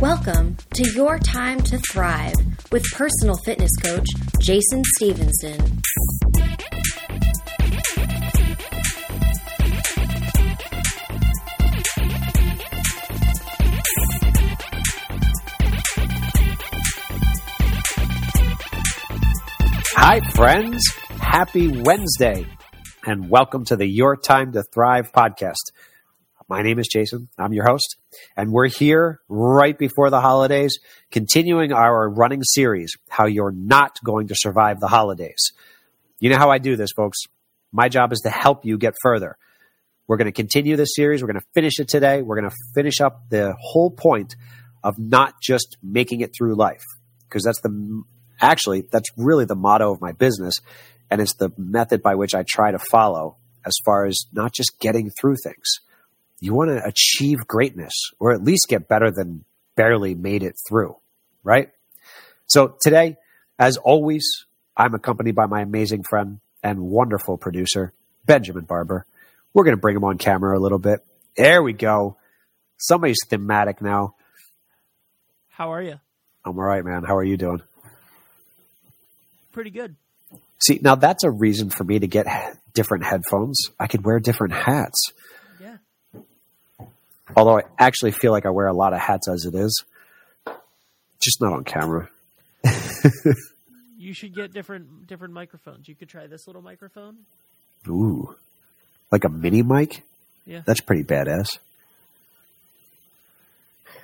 Welcome to Your Time to Thrive with personal fitness coach Jason Stevenson. Hi, friends. Happy Wednesday, and welcome to the Your Time to Thrive podcast. My name is Jason. I'm your host, and we're here right before the holidays, continuing our running series, How You're Not Going to Survive the Holidays. You know how I do this, folks. My job is to help you get further. We're going to continue this series. We're going to finish it today. We're going to finish up the whole point of not just making it through life, because that's the actually that's really the motto of my business, and it's the method by which I try to follow as far as not just getting through things you want to achieve greatness or at least get better than barely made it through, right? So today, as always, I'm accompanied by my amazing friend and wonderful producer, Benjamin Barber. We're going to bring him on camera a little bit. There we go. Somebody's thematic now. How are you? I'm all right, man. How are you doing? Pretty good. See, now that's a reason for me to get different headphones. I could wear different hats. Although I actually feel like I wear a lot of hats as it is, just not on camera. you should get different different microphones. You could try this little microphone. Ooh, like a mini mic. Yeah, that's pretty badass.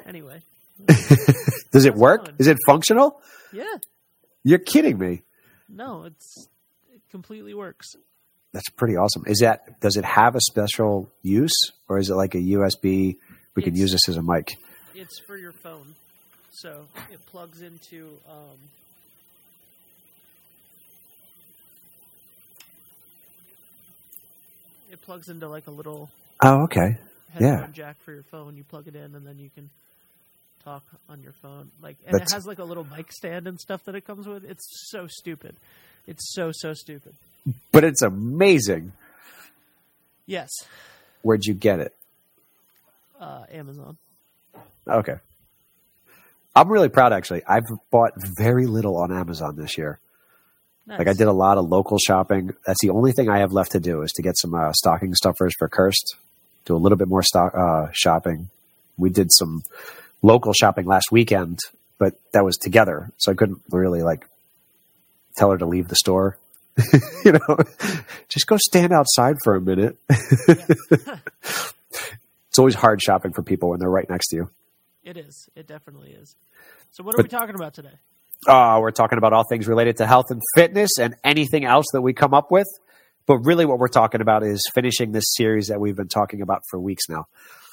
Anyway, does it work? Is it functional? Yeah. You're kidding me. No, it's it completely works. That's pretty awesome. Is that does it have a special use, or is it like a USB? We can use this as a mic. It's for your phone, so it plugs into. Um, it plugs into like a little. Oh, okay. yeah. Jack for your phone. You plug it in, and then you can talk on your phone. Like, and That's... it has like a little mic stand and stuff that it comes with. It's so stupid. It's so so stupid but it's amazing. Yes. Where'd you get it? Uh, Amazon. Okay. I'm really proud, actually. I've bought very little on Amazon this year. Nice. Like I did a lot of local shopping. That's the only thing I have left to do is to get some uh, stocking stuffers for Kirst. Do a little bit more stock uh, shopping. We did some local shopping last weekend, but that was together, so I couldn't really like tell her to leave the store. you know, just go stand outside for a minute. it's always hard shopping for people when they're right next to you. It is. It definitely is. So, what are but, we talking about today? Uh, we're talking about all things related to health and fitness and anything else that we come up with. But really, what we're talking about is finishing this series that we've been talking about for weeks now.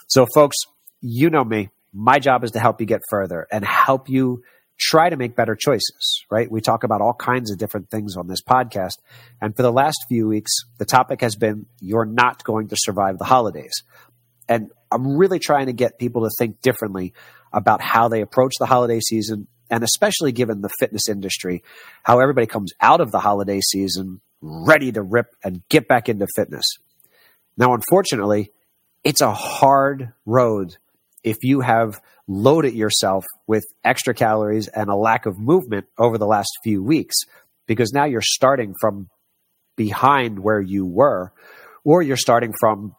So, folks, you know me. My job is to help you get further and help you try to make better choices, right? We talk about all kinds of different things on this podcast. And for the last few weeks, the topic has been you're not going to survive the holidays. And I'm really trying to get people to think differently about how they approach the holiday season, and especially given the fitness industry, how everybody comes out of the holiday season ready to rip and get back into fitness. Now, unfortunately, it's a hard road if you have loaded yourself with extra calories and a lack of movement over the last few weeks, because now you're starting from behind where you were, or you're starting from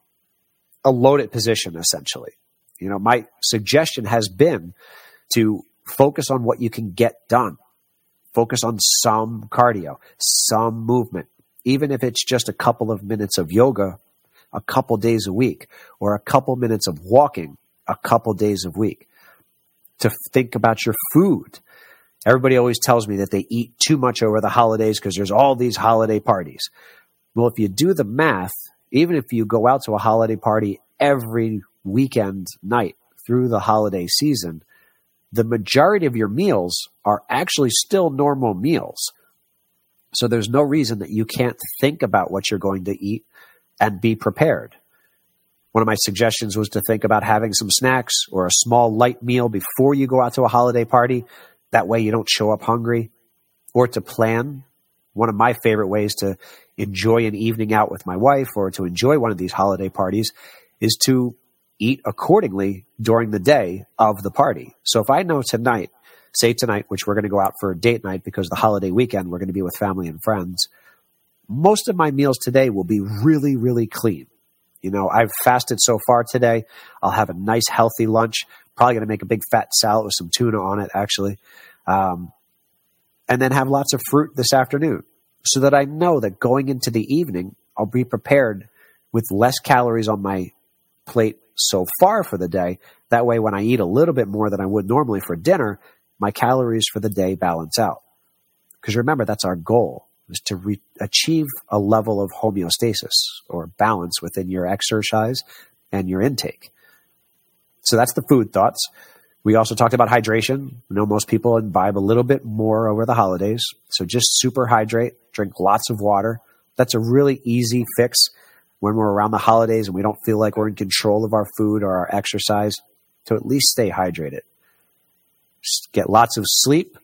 a loaded position, essentially. You know, my suggestion has been to focus on what you can get done. Focus on some cardio, some movement, even if it's just a couple of minutes of yoga a couple days a week or a couple minutes of walking a couple days a week. To think about your food. Everybody always tells me that they eat too much over the holidays because there's all these holiday parties. Well, if you do the math, even if you go out to a holiday party every weekend night through the holiday season, the majority of your meals are actually still normal meals. So there's no reason that you can't think about what you're going to eat and be prepared. One of my suggestions was to think about having some snacks or a small light meal before you go out to a holiday party. That way you don't show up hungry. Or to plan. One of my favorite ways to enjoy an evening out with my wife or to enjoy one of these holiday parties is to eat accordingly during the day of the party. So if I know tonight, say tonight, which we're going to go out for a date night because the holiday weekend, we're going to be with family and friends, most of my meals today will be really, really clean. You know, I've fasted so far today. I'll have a nice, healthy lunch. Probably going to make a big fat salad with some tuna on it, actually. Um, and then have lots of fruit this afternoon so that I know that going into the evening, I'll be prepared with less calories on my plate so far for the day. That way, when I eat a little bit more than I would normally for dinner, my calories for the day balance out. Because remember, that's our goal is to re- achieve a level of homeostasis or balance within your exercise and your intake. So that's the food thoughts. We also talked about hydration. We know most people imbibe a little bit more over the holidays. So just super hydrate, drink lots of water. That's a really easy fix when we're around the holidays and we don't feel like we're in control of our food or our exercise to at least stay hydrated. Get lots of sleep,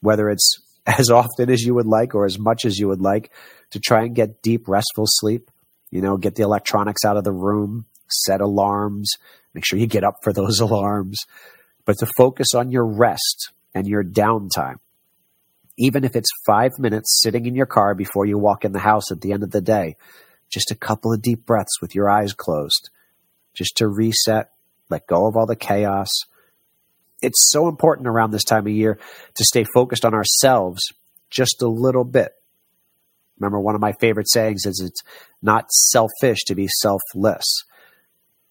whether it's as often as you would like or as much as you would like to try and get deep, restful sleep. You know, get the electronics out of the room, set alarms, make sure you get up for those alarms, but to focus on your rest and your downtime. Even if it's five minutes sitting in your car before you walk in the house at the end of the day, just a couple of deep breaths with your eyes closed, just to reset, let go of all the chaos, it's so important around this time of year to stay focused on ourselves just a little bit. Remember, one of my favorite sayings is it's not selfish to be selfless.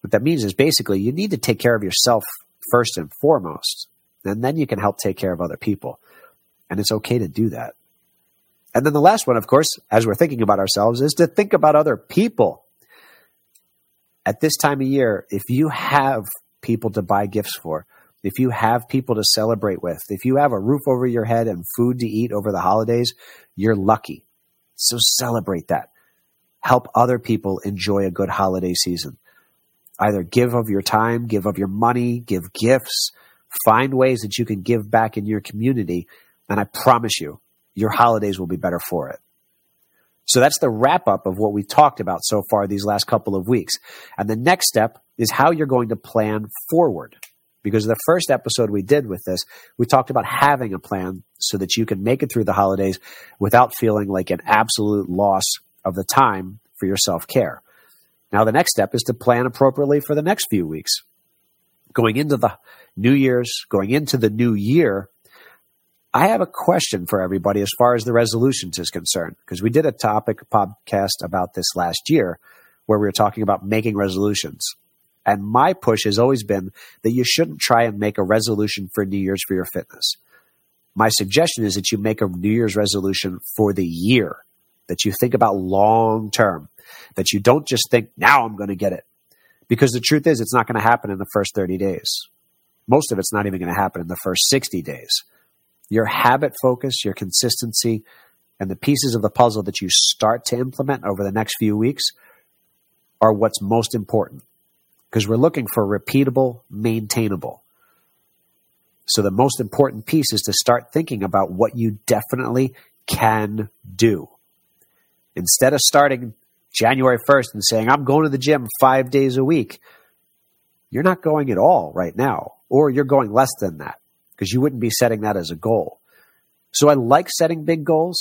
What that means is basically you need to take care of yourself first and foremost, and then you can help take care of other people. And it's okay to do that. And then the last one, of course, as we're thinking about ourselves, is to think about other people. At this time of year, if you have people to buy gifts for, if you have people to celebrate with, if you have a roof over your head and food to eat over the holidays, you're lucky. So celebrate that. Help other people enjoy a good holiday season. Either give of your time, give of your money, give gifts, find ways that you can give back in your community. And I promise you, your holidays will be better for it. So that's the wrap up of what we talked about so far these last couple of weeks. And the next step is how you're going to plan forward. Because the first episode we did with this, we talked about having a plan so that you can make it through the holidays without feeling like an absolute loss of the time for your self care. Now, the next step is to plan appropriately for the next few weeks. Going into the New Year's, going into the new year, I have a question for everybody as far as the resolutions is concerned, because we did a topic podcast about this last year where we were talking about making resolutions. And my push has always been that you shouldn't try and make a resolution for New Year's for your fitness. My suggestion is that you make a New Year's resolution for the year, that you think about long term, that you don't just think, now I'm going to get it. Because the truth is, it's not going to happen in the first 30 days. Most of it's not even going to happen in the first 60 days. Your habit focus, your consistency, and the pieces of the puzzle that you start to implement over the next few weeks are what's most important because we're looking for repeatable, maintainable. So the most important piece is to start thinking about what you definitely can do. Instead of starting January 1st and saying, I'm going to the gym five days a week, you're not going at all right now, or you're going less than that because you wouldn't be setting that as a goal. So I like setting big goals,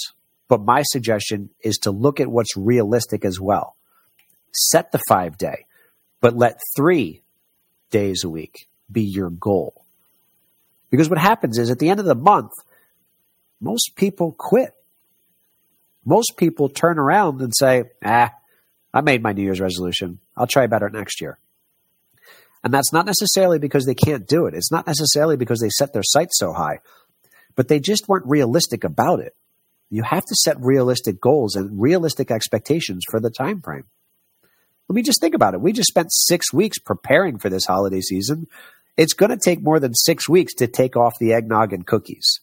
but my suggestion is to look at what's realistic as well. Set the five day but let three days a week be your goal. Because what happens is at the end of the month, most people quit. Most people turn around and say, ah, I made my New Year's resolution. I'll try better next year. And that's not necessarily because they can't do it. It's not necessarily because they set their sights so high, but they just weren't realistic about it. You have to set realistic goals and realistic expectations for the time frame. I mean, just think about it. We just spent six weeks preparing for this holiday season. It's going to take more than six weeks to take off the eggnog and cookies.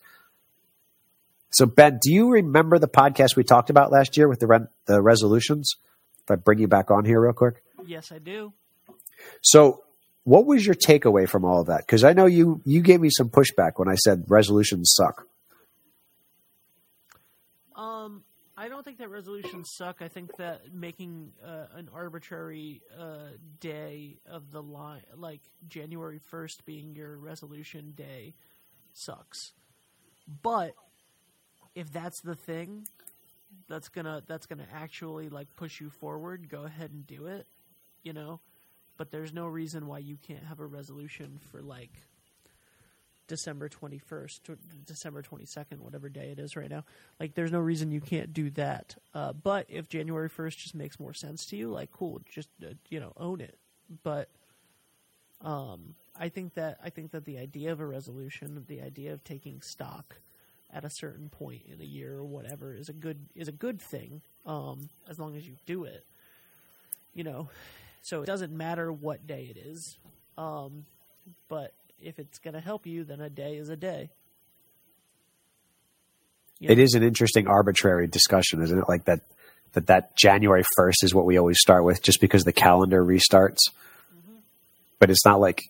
So, Ben, do you remember the podcast we talked about last year with the re- the resolutions? If I bring you back on here real quick. Yes, I do. So, what was your takeaway from all of that? Because I know you you gave me some pushback when I said resolutions suck. Um, I don't think that resolutions suck. I think that making uh, an arbitrary uh, day of the line, like January 1st being your resolution day, sucks. But if that's the thing that's gonna that's gonna actually like push you forward, go ahead and do it. You know, but there's no reason why you can't have a resolution for like December 21st, December 22nd, whatever day it is right now. Like, there's no reason you can't do that. Uh, but if January 1st just makes more sense to you, like, cool, just uh, you know, own it. But um, I think that I think that the idea of a resolution, the idea of taking stock at a certain point in a year or whatever, is a good is a good thing. Um, as long as you do it, you know. So it doesn't matter what day it is. Um, but if it's going to help you, then a day is a day. You know? It is an interesting arbitrary discussion, isn't it? Like that, that that January first is what we always start with, just because the calendar restarts. Mm-hmm. But it's not like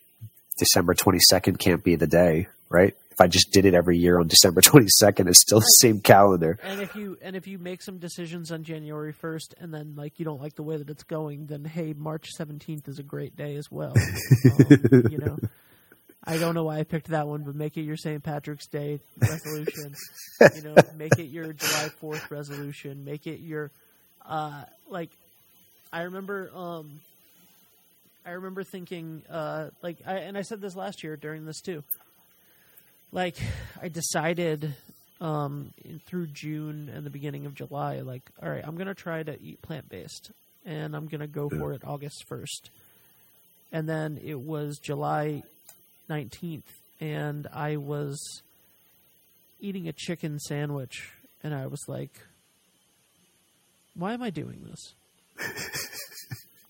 December twenty second can't be the day, right? If I just did it every year on December twenty second, it's still the same calendar. And if you and if you make some decisions on January first, and then like you don't like the way that it's going, then hey, March seventeenth is a great day as well. um, you know. I don't know why I picked that one, but make it your St. Patrick's Day resolution. you know, make it your July Fourth resolution. Make it your, uh, like, I remember, um, I remember thinking, uh, like, I, and I said this last year during this too. Like, I decided um, in, through June and the beginning of July, like, all right, I'm gonna try to eat plant based, and I'm gonna go for it August first. And then it was July 19th, and I was eating a chicken sandwich, and I was like, why am I doing this?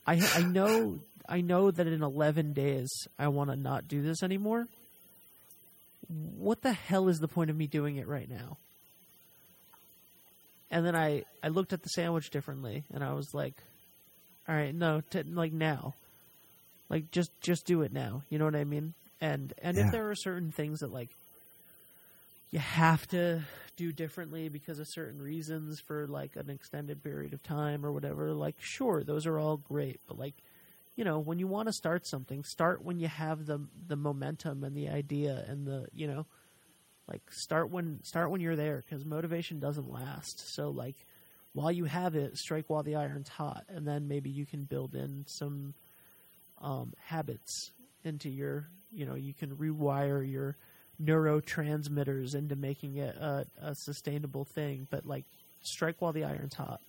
I I know I know that in 11 days I want to not do this anymore. What the hell is the point of me doing it right now? And then I I looked at the sandwich differently and I was like, all right, no, t- like now. Like just just do it now. You know what I mean? And and yeah. if there are certain things that like you have to do differently because of certain reasons for like an extended period of time or whatever like sure those are all great. But like you know when you want to start something start when you have the the momentum and the idea and the you know like start when start when you're there because motivation doesn't last. So like while you have it strike while the iron's hot. And then maybe you can build in some um, habits into your you know you can rewire your neurotransmitters into making it a, a sustainable thing. But like, strike while the iron's hot.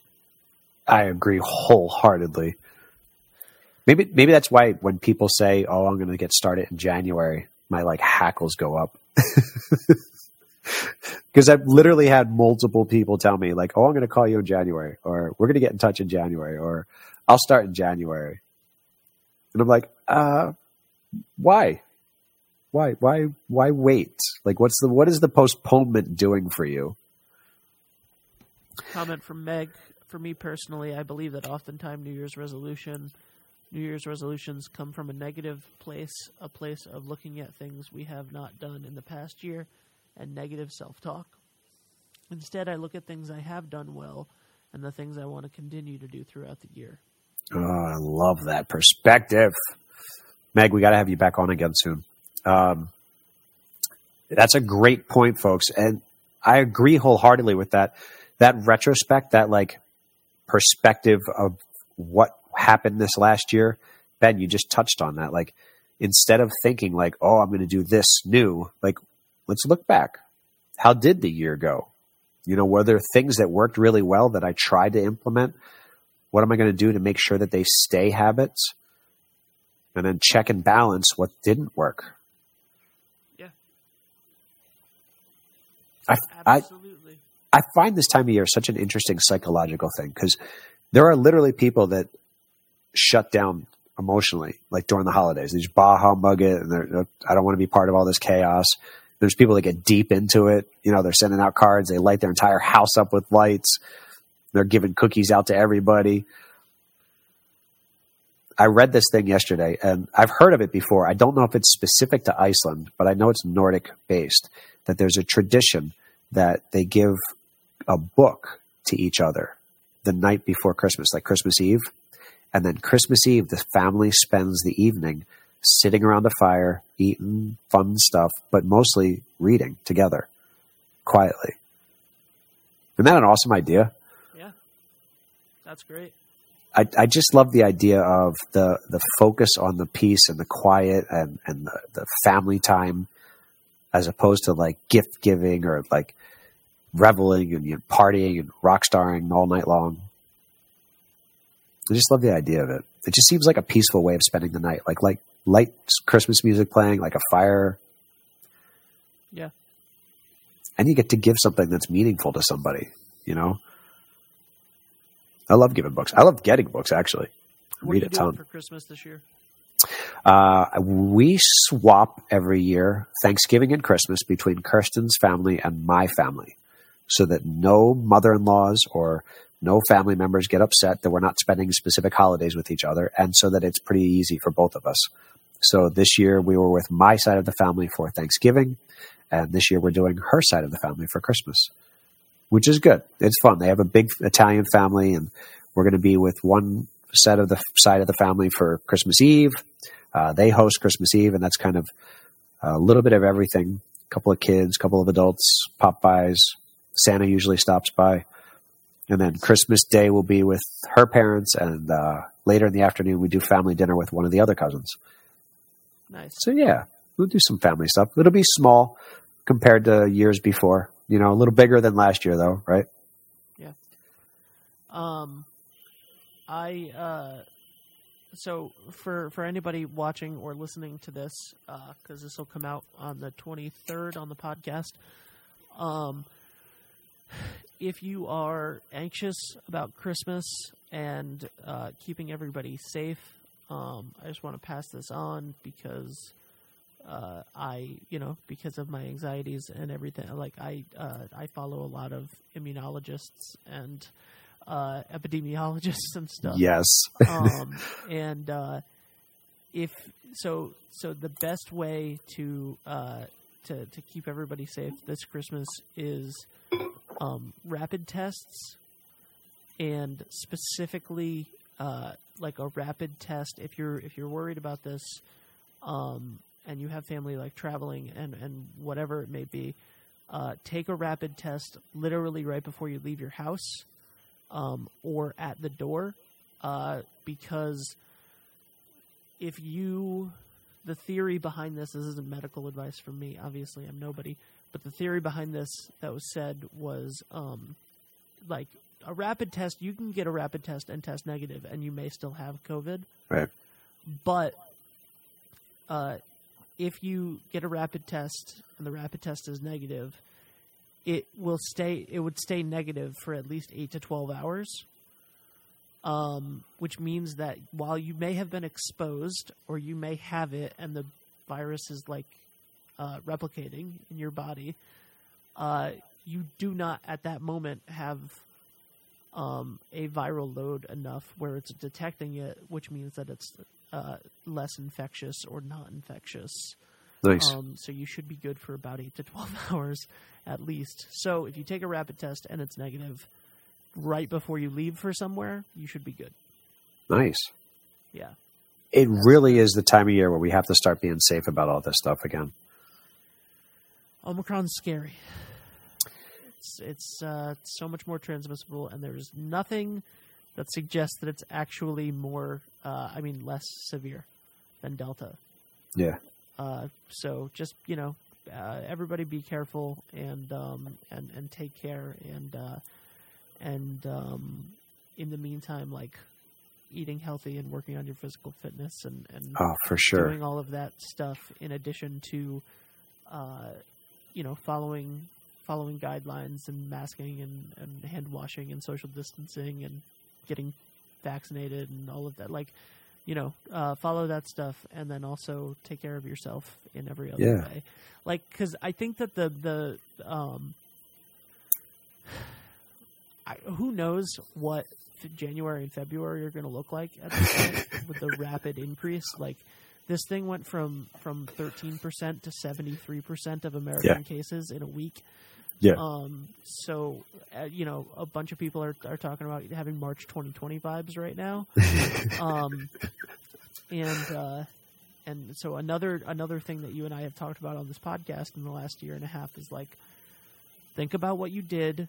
I agree wholeheartedly. Maybe maybe that's why when people say, "Oh, I'm going to get started in January," my like hackles go up. Because I've literally had multiple people tell me, like, "Oh, I'm going to call you in January," or "We're going to get in touch in January," or "I'll start in January," and I'm like, "Uh, why? Why? Why? Why wait? Like, what's the what is the postponement doing for you? Comment from Meg. For me personally, I believe that oftentimes New Year's resolution, New Year's resolutions come from a negative place, a place of looking at things we have not done in the past year, and negative self-talk. Instead, I look at things I have done well and the things I want to continue to do throughout the year. Oh, I love that perspective. Meg, we got to have you back on again soon. Um, that's a great point, folks, and I agree wholeheartedly with that. That retrospect, that like perspective of what happened this last year, Ben, you just touched on that. Like instead of thinking like, "Oh, I'm going to do this new," like let's look back. How did the year go? You know, were there things that worked really well that I tried to implement? What am I going to do to make sure that they stay habits? And then check and balance what didn't work. Yeah. I, Absolutely. I, I find this time of year such an interesting psychological thing because there are literally people that shut down emotionally, like during the holidays. They just bah humbug it, and they're, I don't want to be part of all this chaos. There's people that get deep into it. You know, they're sending out cards. They light their entire house up with lights. They're giving cookies out to everybody. I read this thing yesterday, and I've heard of it before. I don't know if it's specific to Iceland, but I know it's Nordic based. That there's a tradition that they give a book to each other the night before Christmas, like Christmas Eve. And then Christmas Eve, the family spends the evening sitting around a fire, eating fun stuff, but mostly reading together quietly. Isn't that an awesome idea? Yeah, that's great. I, I just love the idea of the, the focus on the peace and the quiet and, and the, the family time as opposed to like gift giving or like reveling and you know, partying and rock starring all night long. I just love the idea of it. It just seems like a peaceful way of spending the night, like like light Christmas music playing, like a fire. Yeah, and you get to give something that's meaningful to somebody. You know, I love giving books. I love getting books. Actually, what read a ton. for Christmas this year? Uh, we swap every year Thanksgiving and Christmas between Kirsten's family and my family so that no mother in laws or no family members get upset that we're not spending specific holidays with each other, and so that it's pretty easy for both of us. So this year we were with my side of the family for Thanksgiving, and this year we're doing her side of the family for Christmas, which is good. It's fun. They have a big Italian family, and we're going to be with one set of the side of the family for Christmas Eve. Uh, they host Christmas Eve, and that's kind of a little bit of everything. A couple of kids, a couple of adults, pop bys. Santa usually stops by. And then Christmas Day will be with her parents, and uh, later in the afternoon, we do family dinner with one of the other cousins. Nice. So, yeah, we'll do some family stuff. It'll be small compared to years before. You know, a little bigger than last year, though, right? Yeah. Um, I uh, so for for anybody watching or listening to this, because this will come out on the twenty third on the podcast. Um, if you are anxious about Christmas and uh, keeping everybody safe, um, I just want to pass this on because uh, I, you know, because of my anxieties and everything. Like I, uh, I follow a lot of immunologists and uh, epidemiologists and stuff. Yes. um, and uh, if so, so the best way to uh, to to keep everybody safe this Christmas is um, rapid tests, and specifically uh, like a rapid test. If you're if you're worried about this, um, and you have family like traveling and and whatever it may be, uh, take a rapid test literally right before you leave your house um, or at the door uh, because if you the theory behind this this isn't medical advice from me obviously i'm nobody but the theory behind this that was said was um, like a rapid test you can get a rapid test and test negative and you may still have covid Right. but uh, if you get a rapid test and the rapid test is negative it will stay it would stay negative for at least 8 to 12 hours. Um, which means that while you may have been exposed or you may have it and the virus is like uh, replicating in your body uh, you do not at that moment have um, a viral load enough where it's detecting it which means that it's uh, less infectious or not infectious Nice. um, so you should be good for about eight to twelve hours at least. So if you take a rapid test and it's negative right before you leave for somewhere, you should be good. nice. Yeah. It really is the time of year where we have to start being safe about all this stuff again. Omicron's scary. It's it's uh, so much more transmissible, and there's nothing that suggests that it's actually more. Uh, I mean, less severe than Delta. Yeah. Uh, so just you know, uh, everybody be careful and um, and and take care and uh, and um, in the meantime, like eating healthy and working on your physical fitness and and Oh, for sure. doing all of that stuff in addition to, uh, you know, following following guidelines and masking and, and hand washing and social distancing and getting vaccinated and all of that. Like, you know, uh, follow that stuff and then also take care of yourself in every other Yeah. way. Like, because I think that the the um, I, who knows what January and February are going to look like at this point with the rapid increase. Like this thing went from from 13% to 73% of American cases in a week. Yeah. Um, so, uh, you know, a bunch of people are, are talking about having March 2020 vibes right now. um, and, uh, and so another, another thing that you and I have talked about on this podcast in the last year and a half is like, think about what you did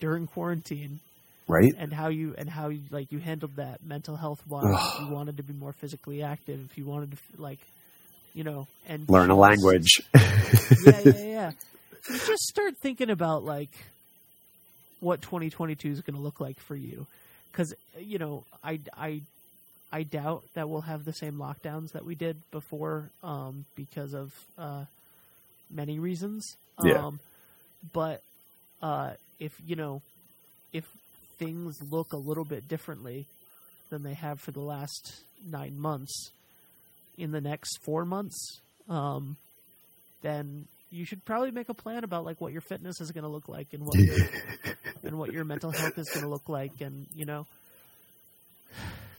during quarantine Right? and how you and how you like you handled that mental health wise you wanted to be more physically active if you wanted to like you know and Learn a language. yeah yeah yeah just start thinking about like what 2022 is going to look like for you because you know i i i doubt that we'll have the same lockdowns that we did before um because of uh many reasons Yeah. um but uh if you know if things look a little bit differently than they have for the last nine months in the next four months um then you should probably make a plan about like what your fitness is going to look like and what your and what your mental health is going to look like and you know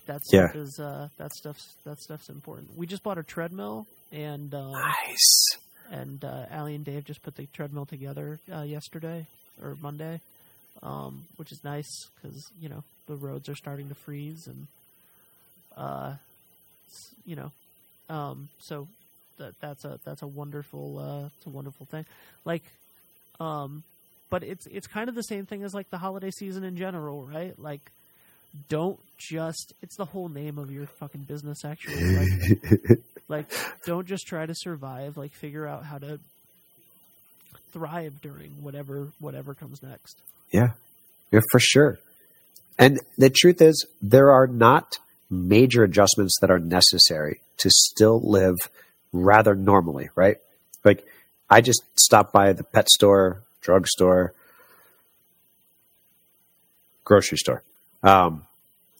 that Yeah. stuff is uh that stuff's that stuff's important we just bought a treadmill and um nice. and uh, Allie and Dave just put the treadmill together uh, yesterday or Monday, um, which is nice because you know the roads are starting to freeze and uh, you know, um, so that that's a that's a wonderful uh, it's a wonderful thing. Like, um, but it's it's kind of the same thing as like the holiday season in general, right? Like, don't just it's the whole name of your fucking business actually. Like, like don't just try to survive like figure out how to thrive during whatever whatever comes next Yeah, for sure. And the truth is, there are not major adjustments that are necessary to still live rather normally, right? Like, I just stop by the pet store, drugstore, grocery store. Um,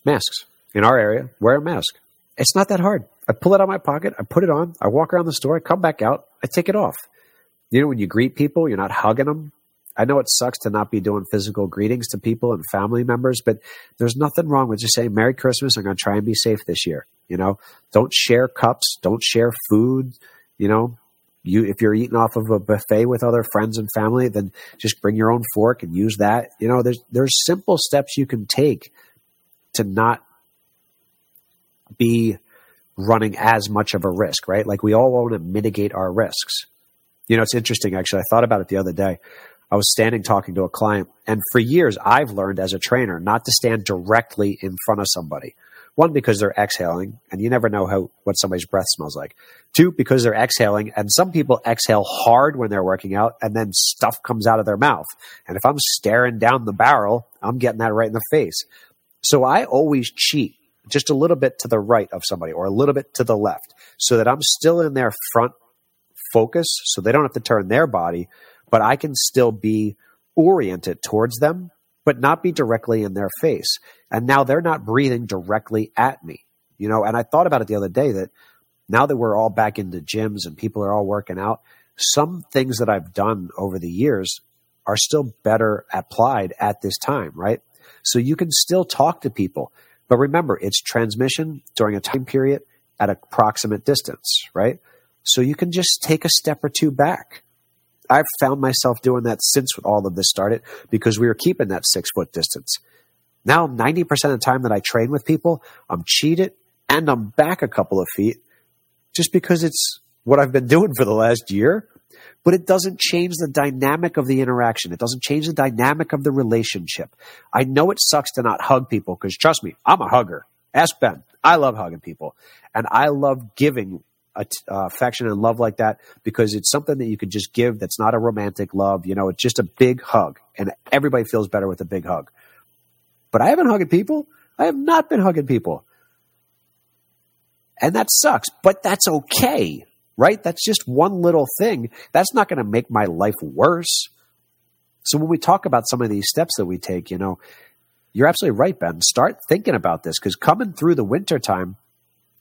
masks in our area, wear a mask. It's not that hard. I pull it out of my pocket, I put it on, I walk around the store, I come back out, I take it off. You know, when you greet people, you're not hugging them, I know it sucks to not be doing physical greetings to people and family members, but there's nothing wrong with just saying Merry Christmas. I'm going to try and be safe this year. You know, don't share cups, don't share food. You know, you if you're eating off of a buffet with other friends and family, then just bring your own fork and use that. You know, there's there's simple steps you can take to not be running as much of a risk, right? Like we all want to mitigate our risks. You know, it's interesting actually. I thought about it the other day. I was standing talking to a client, and for years I've learned as a trainer not to stand directly in front of somebody. One, because they're exhaling, and you never know how what somebody's breath smells like. Two, because they're exhaling, and some people exhale hard when they're working out, and then stuff comes out of their mouth. And if I'm staring down the barrel, I'm getting that right in the face. So I always cheat just a little bit to the right of somebody or a little bit to the left so that I'm still in their front focus so they don't have to turn their body, but I can still be oriented towards them, but not be directly in their face. And now they're not breathing directly at me, you know. And I thought about it the other day that now that we're all back into gyms and people are all working out, some things that I've done over the years are still better applied at this time, right? So you can still talk to people. But remember, it's transmission during a time period at a proximate distance, right? So you can just take a step or two back. I've found myself doing that since all of this started because we were keeping that six foot distance. Now, 90% of the time that I train with people, I'm cheated and I'm back a couple of feet just because it's what I've been doing for the last year. But it doesn't change the dynamic of the interaction. It doesn't change the dynamic of the relationship. I know it sucks to not hug people because trust me, I'm a hugger. Ask Ben. I love hugging people and I love giving Uh, affection and love like that because it's something that you can just give that's not a romantic love. You know, it's just a big hug and everybody feels better with a big hug. But I haven't hugged people. I have not been hugging people. And that sucks, but that's okay, right? That's just one little thing. That's not going to make my life worse. So when we talk about some of these steps that we take, you know, you're absolutely right, Ben. Start thinking about this because coming through the winter time,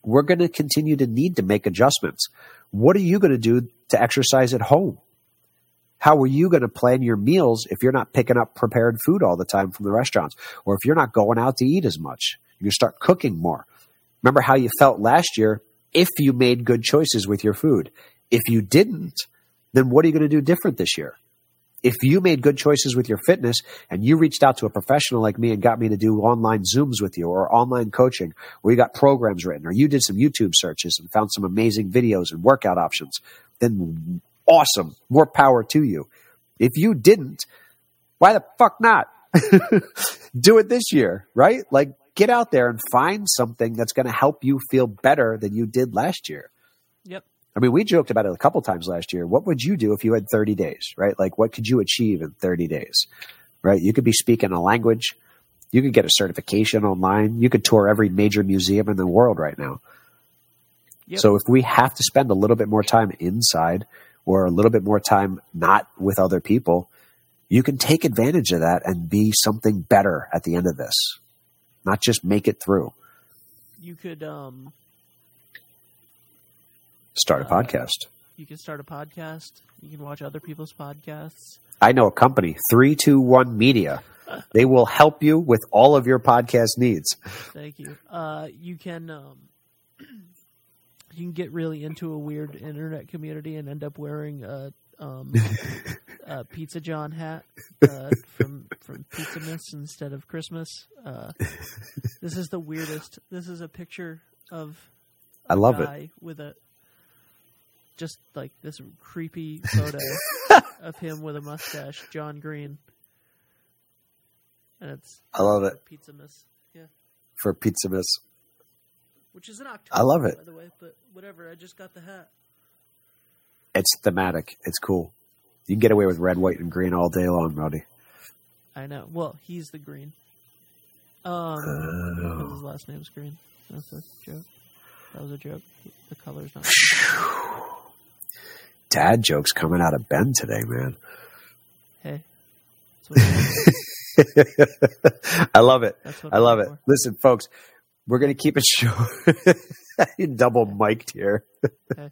we're going to continue to need to make adjustments. What are you going to do to exercise at home? How are you going to plan your meals if you're not picking up prepared food all the time from the restaurants? Or if you're not going out to eat as much? You start cooking more. Remember how you felt last year if you made good choices with your food. If you didn't, then what are you going to do different this year? If you made good choices with your fitness and you reached out to a professional like me and got me to do online Zooms with you or online coaching, or you got programs written, or you did some YouTube searches and found some amazing videos and workout options, then awesome. More power to you. If you didn't, why the fuck not? do it this year, right? Like get out there and find something that's going to help you feel better than you did last year. Yep. I mean, we joked about it a couple times last year. What would you do if you had 30 days, right? Like, what could you achieve in 30 days, right? You could be speaking a language. You could get a certification online. You could tour every major museum in the world right now. Yep. So if we have to spend a little bit more time inside or a little bit more time not with other people, you can take advantage of that and be something better at the end of this, not just make it through. You could um Start a Uh, podcast. you can start a podcast. You can watch other people's podcasts. I know a company, 321 Media. They will help you with all of your podcast needs. Thank you. Uh, you can um, you can get really into a weird internet community and end up wearing a, um, a Pizza John hat uh, from from Pizzamas instead of Christmas. Uh, this is the weirdest. This is a picture of I love it. with a just like this creepy photo of him with a mustache, John Green, and it's I love it Pizzamas. Yeah. for Pizzamas. which is an October. I love it. by the way. But whatever, I just got the hat. It's thematic. It's cool. You can get away with red, white, and green all day long, Roddy. I know. Well, he's the green. Um, Oh. his last name's Green. That's a joke. That was a joke. The color's not. Dad jokes coming out of Ben today, man. hey, I love it. I love it. for. Listen, folks, we're going to keep it short. Double mic'd here. Okay.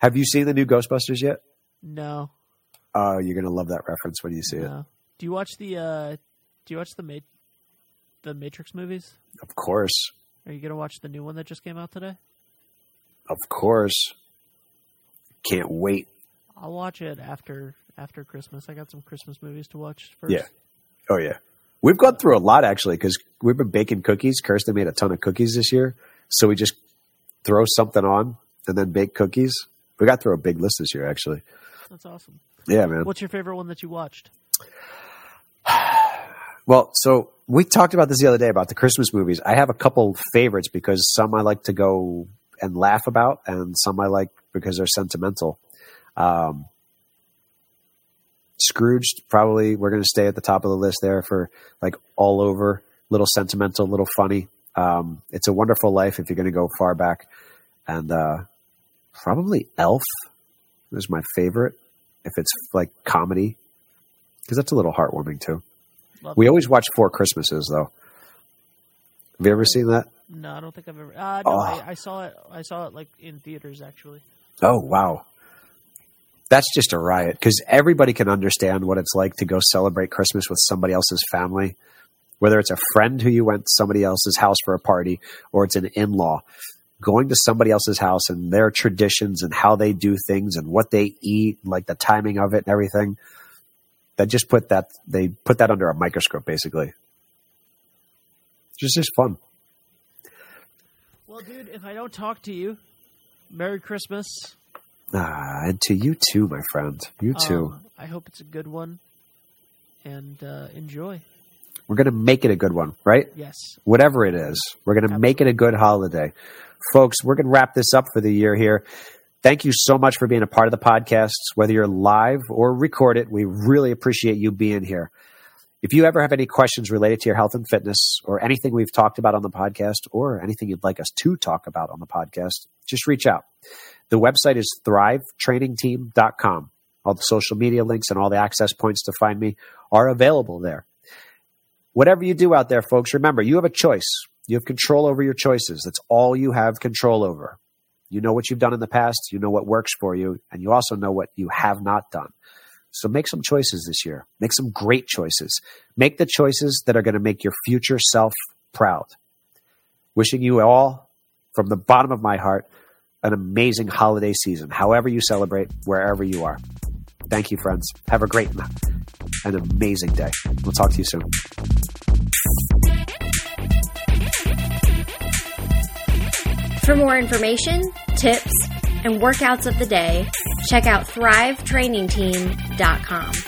Have you seen the new Ghostbusters yet? No, Oh, you're going to love that reference when you see it. Do you watch the? uh Do you watch the Ma- the Matrix movies? Of course. Are you gonna watch the new one that just came out today? Of course. Can't wait. I'll watch it after after Christmas. I got some Christmas movies to watch first. Yeah. Oh, yeah. We've gone through a lot, actually, because we've been baking cookies. Kirsten made a ton of cookies this year. So we just throw something on and then bake cookies. We got through a big list this year, actually. That's awesome. Yeah, man. What's your favorite one that you watched? Well, so we talked about this the other day about the Christmas movies. I have a couple favorites because some I like to go and laugh about, and some I like because they're sentimental. Um, Scrooged, probably we're going to stay at the top of the list there for like all over, little sentimental, little funny. Um, it's a Wonderful Life if you're going to go far back, and uh, probably Elf is my favorite if it's like comedy because that's a little heartwarming too. Love We always watch Four Christmases, though. Have you ever seen that? No, I don't think I've ever. Uh, no, Oh. I, I saw it. I saw it like in theaters actually. Oh, wow. That's just a riot because everybody can understand what it's like to go celebrate Christmas with somebody else's family, whether it's a friend who you went to somebody else's house for a party or it's an in law. Going to somebody else's house and their traditions and how they do things and what they eat, like the timing of it and everything. That just put that they put that under a microscope, basically. It's just, just fun. Well, dude, if I don't talk to you, Merry Christmas. Ah, and to you too, my friend. You too. Um, I hope it's a good one, and uh, enjoy. We're going to make it a good one, right? Yes. Whatever it is, we're going to make it a good holiday. Folks, we're going to wrap this up for the year here. Thank you so much for being a part of the podcast, whether you're live or recorded. We really appreciate you being here. If you ever have any questions related to your health and fitness or anything we've talked about on the podcast or anything you'd like us to talk about on the podcast, just reach out. The website is thrivetrainingteam.com. All the social media links and all the access points to find me are available there. Whatever you do out there, folks, remember you have a choice. You have control over your choices. That's all you have control over. You know what you've done in the past, you know what works for you, and you also know what you have not done. So make some choices this year. Make some great choices. Make the choices that are going to make your future self proud. Wishing you all, from the bottom of my heart, an amazing holiday season, however you celebrate, wherever you are. Thank you, friends. Have a great and amazing day. We'll talk to you soon. For more information, tips, and workouts of the day, check out thrivetrainingteam.com.